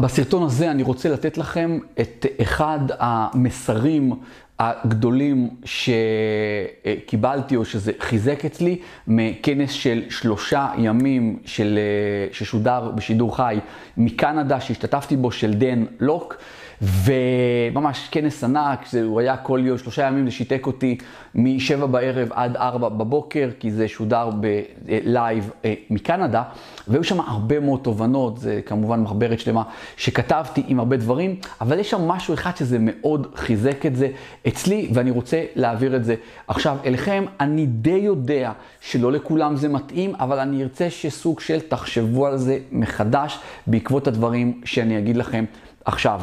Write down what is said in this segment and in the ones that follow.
בסרטון הזה אני רוצה לתת לכם את אחד המסרים הגדולים שקיבלתי או שזה חיזק אצלי מכנס של שלושה ימים של, ששודר בשידור חי מקנדה שהשתתפתי בו של דן לוק. וממש כנס ענק, הוא היה כל יום, שלושה ימים לשיתק אותי משבע בערב עד ארבע בבוקר, כי זה שודר בלייב אה, מקנדה, והיו שם הרבה מאוד תובנות, זה כמובן מחברת שלמה שכתבתי עם הרבה דברים, אבל יש שם משהו אחד שזה מאוד חיזק את זה אצלי, ואני רוצה להעביר את זה עכשיו אליכם. אני די יודע שלא לכולם זה מתאים, אבל אני ארצה שסוג של תחשבו על זה מחדש בעקבות הדברים שאני אגיד לכם עכשיו.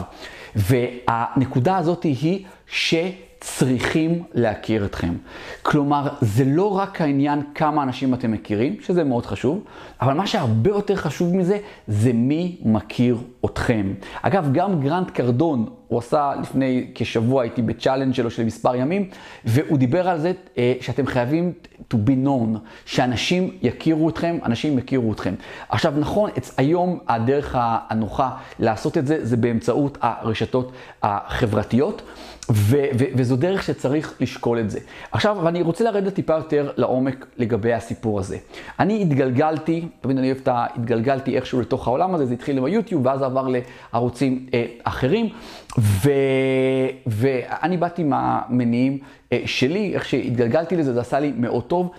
והנקודה הזאת היא שצריכים להכיר אתכם. כלומר, זה לא רק העניין כמה אנשים אתם מכירים, שזה מאוד חשוב, אבל מה שהרבה יותר חשוב מזה, זה מי מכיר אתכם. אגב, גם גרנט קרדון, הוא עשה לפני כשבוע, הייתי בצ'אלנג' שלו של מספר ימים, והוא דיבר על זה אה, שאתם חייבים to be known, שאנשים יכירו אתכם, אנשים יכירו אתכם. עכשיו, נכון, היום הדרך הנוחה לעשות את זה, זה באמצעות הרשתות החברתיות. ו- ו- וזו דרך שצריך לשקול את זה. עכשיו, ואני רוצה לרדת טיפה יותר לעומק לגבי הסיפור הזה. אני התגלגלתי, תמיד אני אוהב את ה... התגלגלתי איכשהו לתוך העולם הזה, זה התחיל עם היוטיוב, ואז עבר לערוצים אה, אחרים, ו- ואני באתי מהמניעים אה, שלי, איך שהתגלגלתי לזה, זה עשה לי מאוד טוב.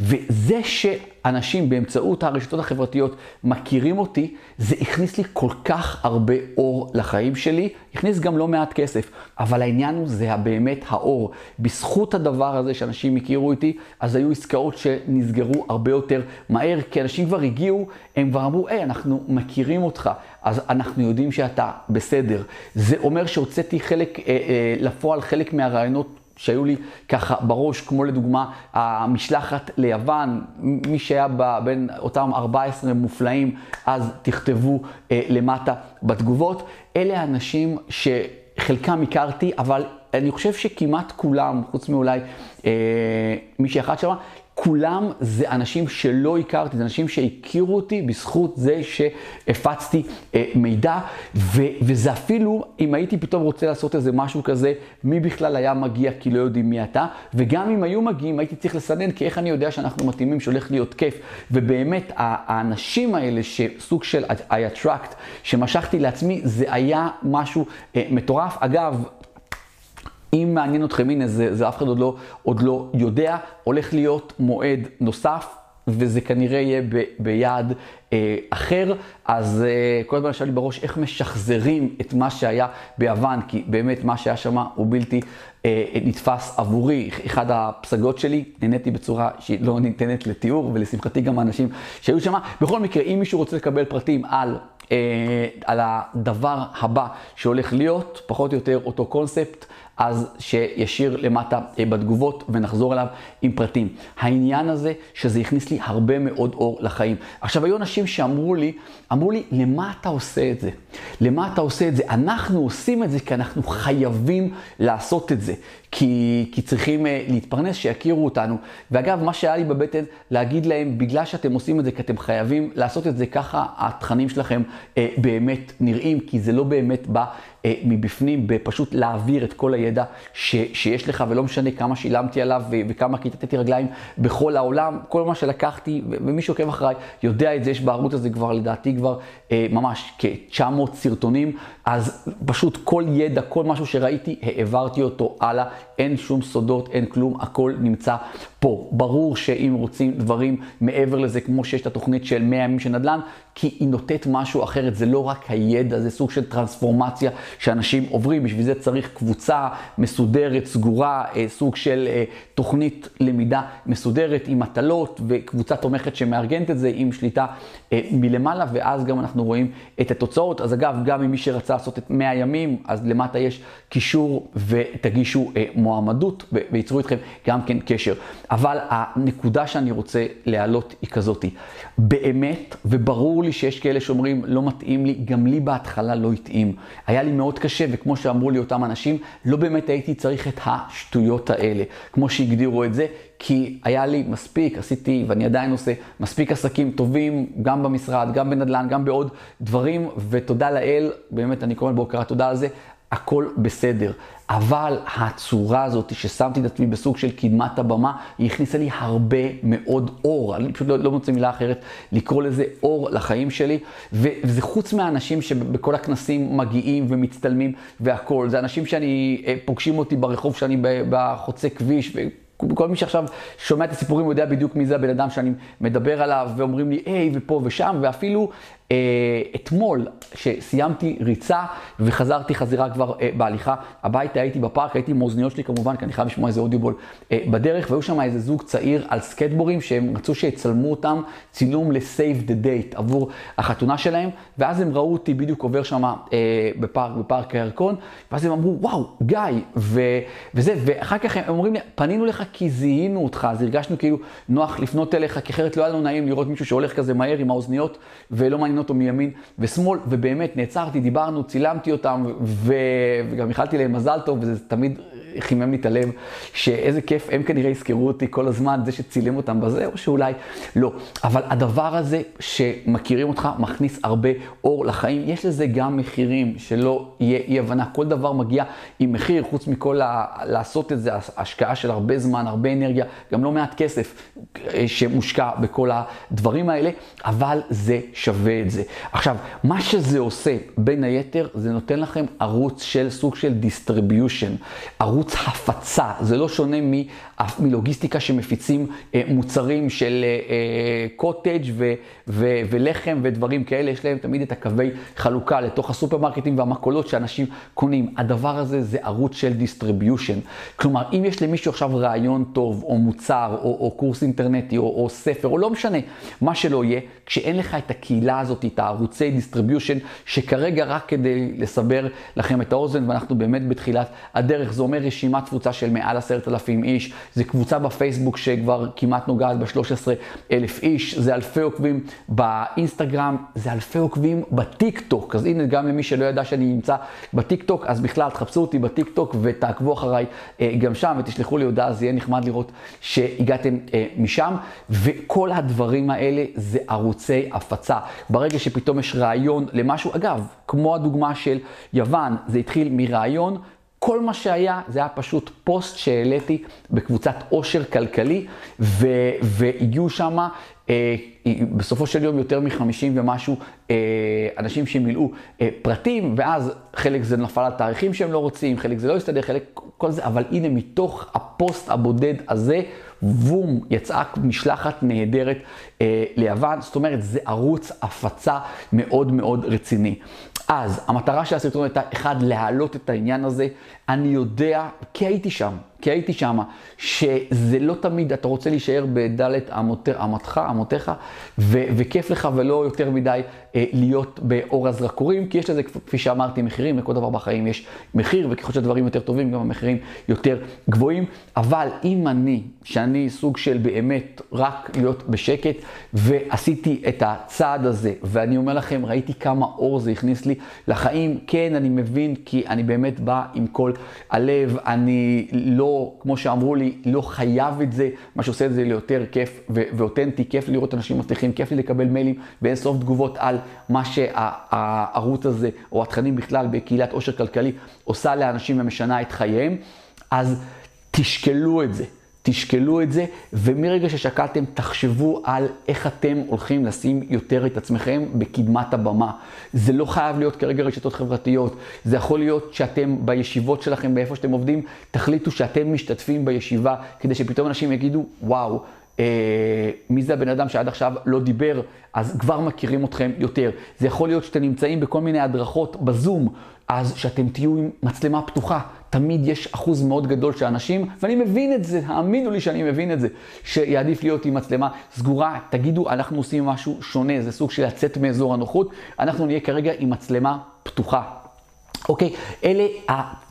וזה שאנשים באמצעות הרשתות החברתיות מכירים אותי, זה הכניס לי כל כך הרבה אור לחיים שלי, הכניס גם לא מעט כסף, אבל העניין הוא זה באמת האור. בזכות הדבר הזה שאנשים הכירו איתי, אז היו עסקאות שנסגרו הרבה יותר מהר, כי אנשים כבר הגיעו, הם כבר אמרו, היי, אנחנו מכירים אותך, אז אנחנו יודעים שאתה בסדר. זה אומר שהוצאתי חלק, אה, אה, לפועל חלק מהרעיונות שהיו לי ככה בראש, כמו לדוגמה המשלחת ליוון, מי שהיה בין אותם 14 מופלאים, אז תכתבו אה, למטה בתגובות. אלה האנשים שחלקם הכרתי, אבל אני חושב שכמעט כולם, חוץ מאולי אה, מישהי אחת שמה, כולם זה אנשים שלא הכרתי, זה אנשים שהכירו אותי בזכות זה שהפצתי אה, מידע, ו, וזה אפילו, אם הייתי פתאום רוצה לעשות איזה משהו כזה, מי בכלל היה מגיע כי לא יודעים מי אתה, וגם אם היו מגיעים הייתי צריך לסנן, כי איך אני יודע שאנחנו מתאימים, שהולך להיות כיף, ובאמת האנשים האלה שסוג של I attract, שמשכתי לעצמי, זה היה משהו אה, מטורף. אגב, אם מעניין אתכם, הנה, זה, זה אף אחד עוד לא, עוד לא יודע, הולך להיות מועד נוסף, וזה כנראה יהיה ב, ביעד אה, אחר. אז אה, כל הזמן לי בראש איך משחזרים את מה שהיה ביוון, כי באמת מה שהיה שם הוא בלתי אה, נתפס עבורי. אחד הפסגות שלי, נהניתי בצורה שהיא לא ניתנת לתיאור, ולשמחתי גם האנשים שהיו שם. בכל מקרה, אם מישהו רוצה לקבל פרטים על... אה, על הדבר הבא שהולך להיות, פחות או יותר אותו קונספט, אז שישיר למטה אה, בתגובות ונחזור אליו עם פרטים. העניין הזה שזה הכניס לי הרבה מאוד אור לחיים. עכשיו, היו אנשים שאמרו לי, אמרו לי, למה אתה עושה את זה? למה אתה עושה את זה? אנחנו עושים את זה כי אנחנו חייבים לעשות את זה. כי, כי צריכים uh, להתפרנס, שיכירו אותנו. ואגב, מה שהיה לי בבטן, להגיד להם, בגלל שאתם עושים את זה, כי אתם חייבים לעשות את זה, ככה התכנים שלכם uh, באמת נראים, כי זה לא באמת בא uh, מבפנים, בפשוט להעביר את כל הידע ש, שיש לך, ולא משנה כמה שילמתי עליו ו, וכמה כיתתי רגליים בכל העולם, כל מה שלקחתי, ומי שעוקב אחריי יודע את זה, יש בערוץ הזה כבר, לדעתי כבר uh, ממש כ-900 סרטונים, אז פשוט כל ידע, כל משהו שראיתי, העברתי אותו הלאה. אין שום סודות, אין כלום, הכל נמצא פה. ברור שאם רוצים דברים מעבר לזה, כמו שיש את התוכנית של 100 ימים של נדל"ן, כי היא נותנת משהו אחרת, זה לא רק הידע, זה סוג של טרנספורמציה שאנשים עוברים, בשביל זה צריך קבוצה מסודרת, סגורה, אה, סוג של אה, תוכנית למידה מסודרת עם מטלות וקבוצה תומכת שמארגנת את זה עם שליטה אה, מלמעלה, ואז גם אנחנו רואים את התוצאות. אז אגב, גם אם מי שרצה לעשות את 100 ימים, אז למטה יש קישור ותגישו מועמדות וייצרו איתכם גם כן קשר. אבל הנקודה שאני רוצה להעלות היא כזאתי. באמת, וברור לי שיש כאלה שאומרים, לא מתאים לי, גם לי בהתחלה לא התאים. היה לי מאוד קשה, וכמו שאמרו לי אותם אנשים, לא באמת הייתי צריך את השטויות האלה, כמו שהגדירו את זה, כי היה לי מספיק, עשיתי ואני עדיין עושה מספיק עסקים טובים, גם במשרד, גם בנדל"ן, גם בעוד דברים, ותודה לאל, באמת אני קורא בהוקרת תודה על זה, הכל בסדר. אבל הצורה הזאת ששמתי את עצמי בסוג של קדמת הבמה, היא הכניסה לי הרבה מאוד אור. אני פשוט לא, לא מוצא מילה אחרת לקרוא לזה אור לחיים שלי. וזה חוץ מהאנשים שבכל הכנסים מגיעים ומצטלמים והכול. זה אנשים שאני, אה, פוגשים אותי ברחוב שאני בחוצה כביש. כל מי שעכשיו שומע את הסיפורים יודע בדיוק מי זה הבן אדם שאני מדבר עליו, ואומרים לי, היי, ופה ושם, ואפילו אתמול, שסיימתי ריצה וחזרתי חזירה כבר אה, בהליכה. הביתה, הייתי בפארק, הייתי עם האוזניות שלי כמובן, כי אני חייב לשמוע איזה אודיובול אה, בדרך, והיו שם איזה זוג צעיר על סקטבורים, שהם רצו שיצלמו אותם צילום ל-save the date עבור החתונה שלהם, ואז הם ראו אותי בדיוק עובר שם אה, בפארק, בפארק הירקון, ואז הם אמרו, וואו, גיא, ו, וזה, ואחר כך הם אומרים לי, פנינו לך כי זיהינו אותך, אז הרגשנו כאילו נוח לפנות אליך, כי אחרת לא היה לנו נעים לראות מישהו שהולך כזה מהר עם האוזניות, ולא מעניין אותו מימין ושמאל, ובאמת נעצרתי, דיברנו, צילמתי אותם, ו... וגם איחלתי להם מזל טוב, וזה תמיד חימם לי את הלב, שאיזה כיף, הם כנראה יזכרו אותי כל הזמן, זה שצילם אותם בזה, או שאולי לא. אבל הדבר הזה שמכירים אותך מכניס הרבה אור לחיים. יש לזה גם מחירים, שלא יהיה אי הבנה. כל דבר מגיע עם מחיר, חוץ מכל ה... לעשות את זה, השקעה של הרבה זמן, הרבה אנרגיה, גם לא מעט כסף אה, שמושקע בכל הדברים האלה, אבל זה שווה את זה. עכשיו, מה שזה עושה, בין היתר, זה נותן לכם ערוץ של סוג של distribution, ערוץ הפצה. זה לא שונה מלוגיסטיקה שמפיצים אה, מוצרים של קוטג' אה, ו, ו, ולחם ודברים כאלה, יש להם תמיד את הקווי חלוקה לתוך הסופרמרקטים והמכולות שאנשים קונים. הדבר הזה זה ערוץ של distribution. כלומר, אם יש למישהו עכשיו רעיון טוב, או מוצר, או, או קורס אינטרנטי, או, או ספר, או לא משנה, מה שלא יהיה, כשאין לך את הקהילה הזאת, את הערוצי distribution, שכרגע רק כדי לסבר לכם את האוזן, ואנחנו באמת בתחילת הדרך, זה אומר רשימת תפוצה של מעל עשרת אלפים איש, זה קבוצה בפייסבוק שכבר כמעט נוגעת ב-13 אלף איש, זה אלפי עוקבים באינסטגרם, זה אלפי עוקבים בטיק טוק, אז הנה גם למי שלא ידע שאני נמצא בטיק טוק, אז בכלל תחפשו אותי בטיק טוק ותעקבו אחריי אה, גם שם ותשלחו לי הודעה, זה יהיה נחמד לראות שהגעתם אה, משם, וכל הדברים האלה זה ערוצי הפצה. ברגע שפתאום יש רעיון למשהו, אגב, כמו הדוגמה של יוון, זה התחיל מרעיון, כל מה שהיה, זה היה פשוט פוסט שהעליתי בקבוצת עושר כלכלי, והגיעו שם אה, בסופו של יום יותר מחמישים ומשהו אה, אנשים שמילאו אה, פרטים, ואז חלק זה נפל על תאריכים שהם לא רוצים, חלק זה לא הסתדר, חלק כל זה, אבל הנה מתוך הפוסט הבודד הזה, בום, יצאה משלחת נהדרת אה, ליוון, זאת אומרת, זה ערוץ הפצה מאוד מאוד רציני. אז המטרה של הסרטון הייתה, אחד, להעלות את העניין הזה. אני יודע, כי הייתי שם, כי הייתי שם, שזה לא תמיד, אתה רוצה להישאר בדלת אמתך, אמותיך, וכיף לך ולא יותר מדי להיות באור הזרקורים, כי יש לזה, כפי שאמרתי, מחירים, לכל דבר בחיים יש מחיר, וככל שהדברים יותר טובים, גם המחירים יותר גבוהים. אבל אם אני, שאני סוג של באמת רק להיות בשקט, ועשיתי את הצעד הזה, ואני אומר לכם, ראיתי כמה אור זה הכניס לי לחיים, כן, אני מבין, כי אני באמת בא עם כל הלב, אני לא, כמו שאמרו לי, לא חייב את זה, מה שעושה את זה ליותר כיף ואותנטי, כיף לראות אנשים מצליחים, כיף לי לקבל מיילים ואין סוף תגובות על מה שהערוץ הזה, או התכנים בכלל בקהילת עושר כלכלי, עושה לאנשים ומשנה את חייהם, אז תשקלו את זה. תשקלו את זה, ומרגע ששקלתם, תחשבו על איך אתם הולכים לשים יותר את עצמכם בקדמת הבמה. זה לא חייב להיות כרגע רשתות חברתיות, זה יכול להיות שאתם בישיבות שלכם, באיפה שאתם עובדים, תחליטו שאתם משתתפים בישיבה, כדי שפתאום אנשים יגידו, וואו, מי זה הבן אדם שעד עכשיו לא דיבר, אז כבר מכירים אתכם יותר. זה יכול להיות שאתם נמצאים בכל מיני הדרכות בזום, אז שאתם תהיו עם מצלמה פתוחה. תמיד יש אחוז מאוד גדול של אנשים, ואני מבין את זה, האמינו לי שאני מבין את זה, שיעדיף להיות עם מצלמה סגורה, תגידו, אנחנו עושים משהו שונה, זה סוג של לצאת מאזור הנוחות, אנחנו נהיה כרגע עם מצלמה פתוחה. אוקיי? אלה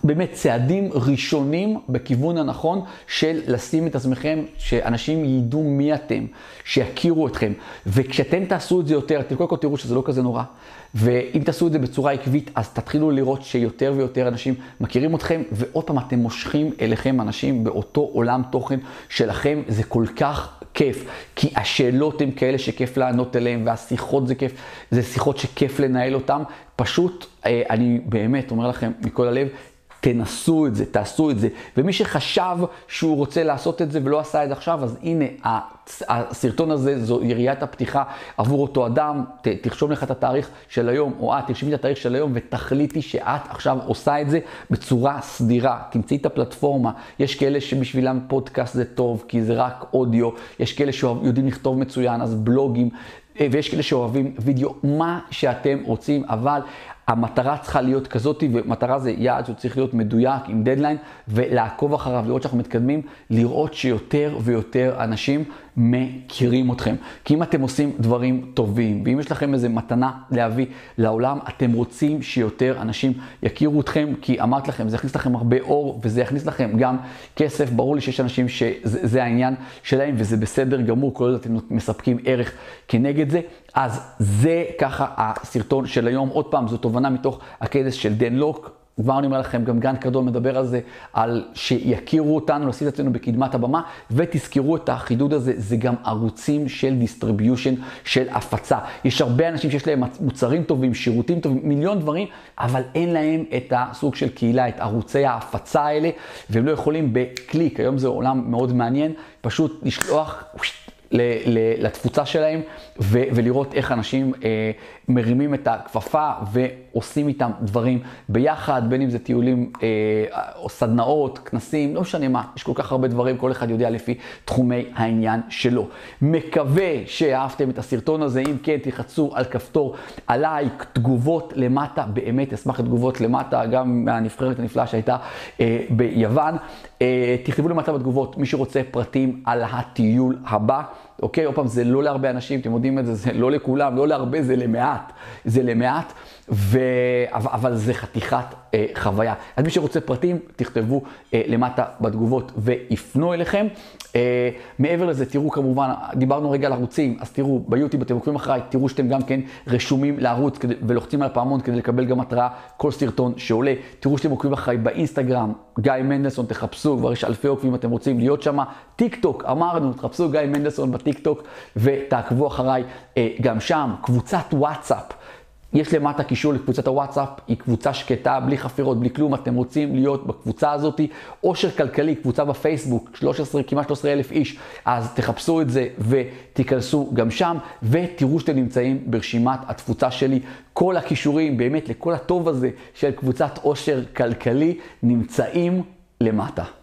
באמת צעדים ראשונים בכיוון הנכון של לשים את עצמכם, שאנשים ידעו מי אתם, שיכירו אתכם. וכשאתם תעשו את זה יותר, אתם קודם כל תראו שזה לא כזה נורא. ואם תעשו את זה בצורה עקבית, אז תתחילו לראות שיותר ויותר אנשים מכירים אתכם, ועוד פעם אתם מושכים אליכם אנשים באותו עולם תוכן שלכם, זה כל כך כיף, כי השאלות הן כאלה שכיף לענות עליהן, והשיחות זה כיף, זה שיחות שכיף לנהל אותן. פשוט, אה, אני באמת אומר לכם מכל הלב, תנסו את זה, תעשו את זה. ומי שחשב שהוא רוצה לעשות את זה ולא עשה את זה עכשיו, אז הנה, הסרטון הזה זו יריית הפתיחה עבור אותו אדם. ת, תרשום לך את התאריך של היום, או את תרשמי את התאריך של היום ותחליטי שאת עכשיו עושה את זה בצורה סדירה. תמצאי את הפלטפורמה. יש כאלה שבשבילם פודקאסט זה טוב, כי זה רק אודיו. יש כאלה שיודעים לכתוב מצוין, אז בלוגים. אה, ויש כאלה שאוהבים וידאו, מה שאתם רוצים, אבל המטרה צריכה להיות כזאת, ומטרה זה יעד שהוא צריך להיות מדויק עם דדליין, ולעקוב אחריו, לראות שאנחנו מתקדמים, לראות שיותר ויותר אנשים מכירים אתכם. כי אם אתם עושים דברים טובים, ואם יש לכם איזו מתנה להביא לעולם, אתם רוצים שיותר אנשים יכירו אתכם, כי אמרתי לכם, זה יכניס לכם הרבה אור, וזה יכניס לכם גם כסף. ברור לי שיש אנשים שזה העניין שלהם, וזה בסדר גמור, כל עוד אתם מספקים ערך כנגד זה. אז זה ככה הסרטון של היום. עוד פעם, זו תובנה מתוך הכנס של דן לוק. כבר אני אומר לכם, גם גרנט קרדון מדבר על זה, על שיכירו אותנו, לשים את עצמנו בקדמת הבמה, ותזכרו את החידוד הזה, זה גם ערוצים של distribution, של הפצה. יש הרבה אנשים שיש להם מוצרים טובים, שירותים טובים, מיליון דברים, אבל אין להם את הסוג של קהילה, את ערוצי ההפצה האלה, והם לא יכולים בקליק, היום זה עולם מאוד מעניין, פשוט לשלוח... לתפוצה שלהם ולראות איך אנשים אה, מרימים את הכפפה ועושים איתם דברים ביחד, בין אם זה טיולים אה, או סדנאות, כנסים, לא משנה מה, יש כל כך הרבה דברים, כל אחד יודע לפי תחומי העניין שלו. מקווה שאהבתם את הסרטון הזה, אם כן תלחצו על כפתור הלייק, תגובות למטה, באמת אשמח לתגובות למטה, גם מהנבחרת הנפלאה שהייתה אה, ביוון. אה, תכתבו למטה בתגובות, מי שרוצה פרטים על הטיול הבא. אוקיי? עוד פעם, זה לא להרבה אנשים, אתם יודעים את זה, זה לא לכולם, לא להרבה, זה למעט. זה למעט, ו... אבל, זה חתיכת אה, חוויה. אז מי שרוצה פרטים, תכתבו אה, למטה בתגובות ויפנו אליכם. אה, מעבר לזה, תראו כמובן, דיברנו רגע על ערוצים, אז תראו, ביוטיוב אתם עוקבים אחריי, תראו שאתם גם כן רשומים לערוץ כדי, ולוחצים על הפעמון כדי לקבל גם התראה כל סרטון שעולה. תראו שאתם עוקבים אחריי באינסטגרם, גיא מנדלסון, תחפשו, כבר יש אלפי עוקבים אתם רוצים להיות שם. טיק טוק, אמרנו, תחפשו גיא מנדלסון בטיק טוק ותעקבו אחריי אה, גם שם. קבוצת וואטסאפ. יש למטה קישור לקבוצת הוואטסאפ, היא קבוצה שקטה, בלי חפירות, בלי כלום, אתם רוצים להיות בקבוצה הזאת. עושר כלכלי, קבוצה בפייסבוק, 13, כמעט 13 אלף איש, אז תחפשו את זה ותיכנסו גם שם, ותראו שאתם נמצאים ברשימת התפוצה שלי. כל הכישורים, באמת, לכל הטוב הזה של קבוצת עושר כלכלי, נמצאים למטה.